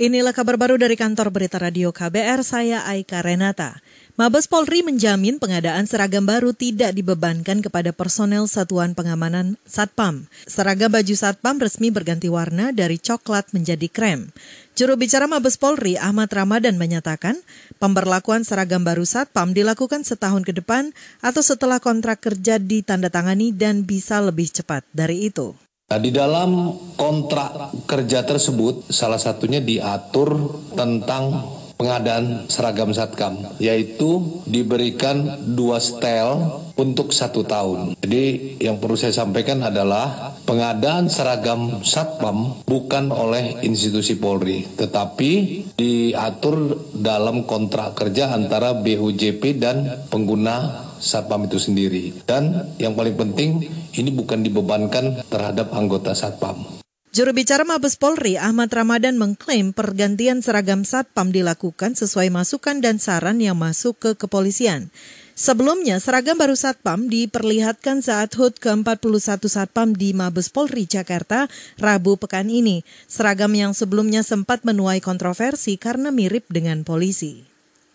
Inilah kabar baru dari kantor berita radio KBR, saya Aika Renata. Mabes Polri menjamin pengadaan seragam baru tidak dibebankan kepada personel Satuan Pengamanan Satpam. Seragam baju Satpam resmi berganti warna dari coklat menjadi krem. Juru bicara Mabes Polri Ahmad Ramadan menyatakan, pemberlakuan seragam baru Satpam dilakukan setahun ke depan atau setelah kontrak kerja ditandatangani dan bisa lebih cepat dari itu. Nah, di dalam kontrak kerja tersebut, salah satunya diatur tentang pengadaan seragam satkam, yaitu diberikan dua setel untuk satu tahun. Jadi yang perlu saya sampaikan adalah pengadaan seragam satpam bukan oleh institusi Polri, tetapi diatur dalam kontrak kerja antara BUJP dan pengguna satpam itu sendiri. Dan yang paling penting ini bukan dibebankan terhadap anggota satpam. Juru bicara Mabes Polri Ahmad Ramadan mengklaim pergantian seragam satpam dilakukan sesuai masukan dan saran yang masuk ke kepolisian. Sebelumnya, seragam baru Satpam diperlihatkan saat HUT ke-41 Satpam di Mabes Polri Jakarta Rabu pekan ini. Seragam yang sebelumnya sempat menuai kontroversi karena mirip dengan polisi.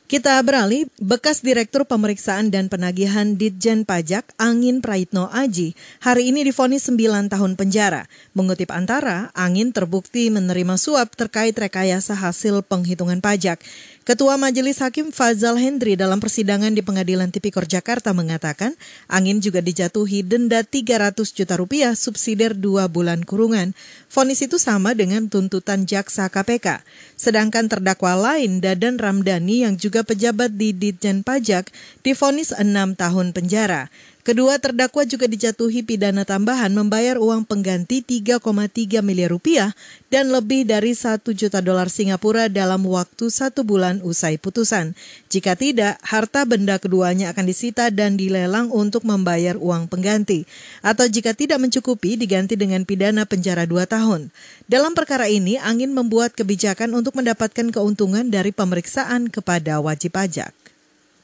Kita beralih, bekas Direktur Pemeriksaan dan Penagihan Ditjen Pajak Angin Praitno Aji hari ini difonis 9 tahun penjara. Mengutip antara, Angin terbukti menerima suap terkait rekayasa hasil penghitungan pajak. Ketua Majelis Hakim Fazal Hendri dalam persidangan di Pengadilan Tipikor Jakarta mengatakan, Angin juga dijatuhi denda 300 juta rupiah subsidiar dua bulan kurungan. Fonis itu sama dengan tuntutan jaksa KPK. Sedangkan terdakwa lain, Dadan Ramdhani yang juga pejabat di Ditjen Pajak, difonis 6 tahun penjara. Kedua terdakwa juga dijatuhi pidana tambahan membayar uang pengganti 3,3 miliar rupiah dan lebih dari 1 juta dolar Singapura dalam waktu satu bulan usai putusan. Jika tidak, harta benda keduanya akan disita dan dilelang untuk membayar uang pengganti. Atau jika tidak mencukupi, diganti dengan pidana penjara 2 tahun. Dalam perkara ini, Angin membuat kebijakan untuk mendapatkan keuntungan dari pemeriksaan kepada wajib pajak.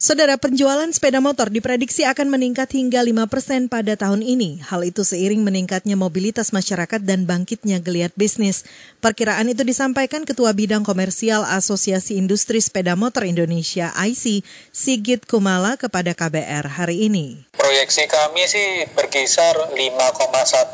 Saudara penjualan sepeda motor diprediksi akan meningkat hingga 5 persen pada tahun ini. Hal itu seiring meningkatnya mobilitas masyarakat dan bangkitnya geliat bisnis. Perkiraan itu disampaikan Ketua Bidang Komersial Asosiasi Industri Sepeda Motor Indonesia IC, Sigit Kumala kepada KBR hari ini. Proyeksi kami sih berkisar 5,1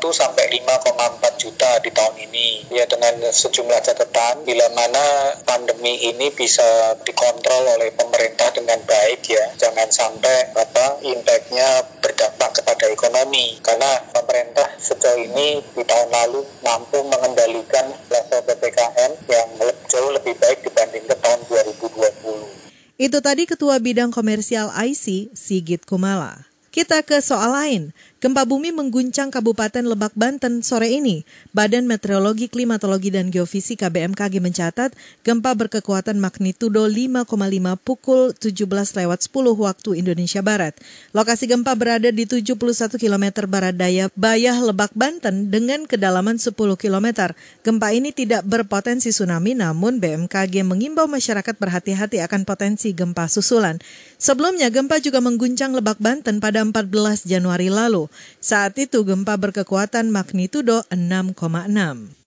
sampai 5,4 juta di tahun ini. Ya dengan sejumlah catatan bila mana pandemi ini bisa dikontrol oleh pemerintah dengan baik ya jangan sampai apa impactnya berdampak kepada ekonomi karena pemerintah sejauh ini di tahun lalu mampu mengendalikan level ppkm yang jauh lebih baik dibanding ke tahun 2020. Itu tadi Ketua Bidang Komersial IC, Sigit Kumala. Kita ke soal lain. Gempa bumi mengguncang Kabupaten Lebak Banten sore ini. Badan Meteorologi, Klimatologi, dan Geofisika BMKG mencatat gempa berkekuatan magnitudo 5,5 pukul 17 lewat 10 waktu Indonesia Barat. Lokasi gempa berada di 71 km barat daya Bayah Lebak Banten dengan kedalaman 10 km. Gempa ini tidak berpotensi tsunami namun BMKG mengimbau masyarakat berhati-hati akan potensi gempa susulan. Sebelumnya gempa juga mengguncang Lebak Banten pada 14 Januari lalu. Saat itu gempa berkekuatan magnitudo 6,6.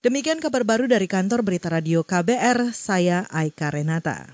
Demikian kabar baru dari kantor Berita Radio KBR, saya Aika Renata.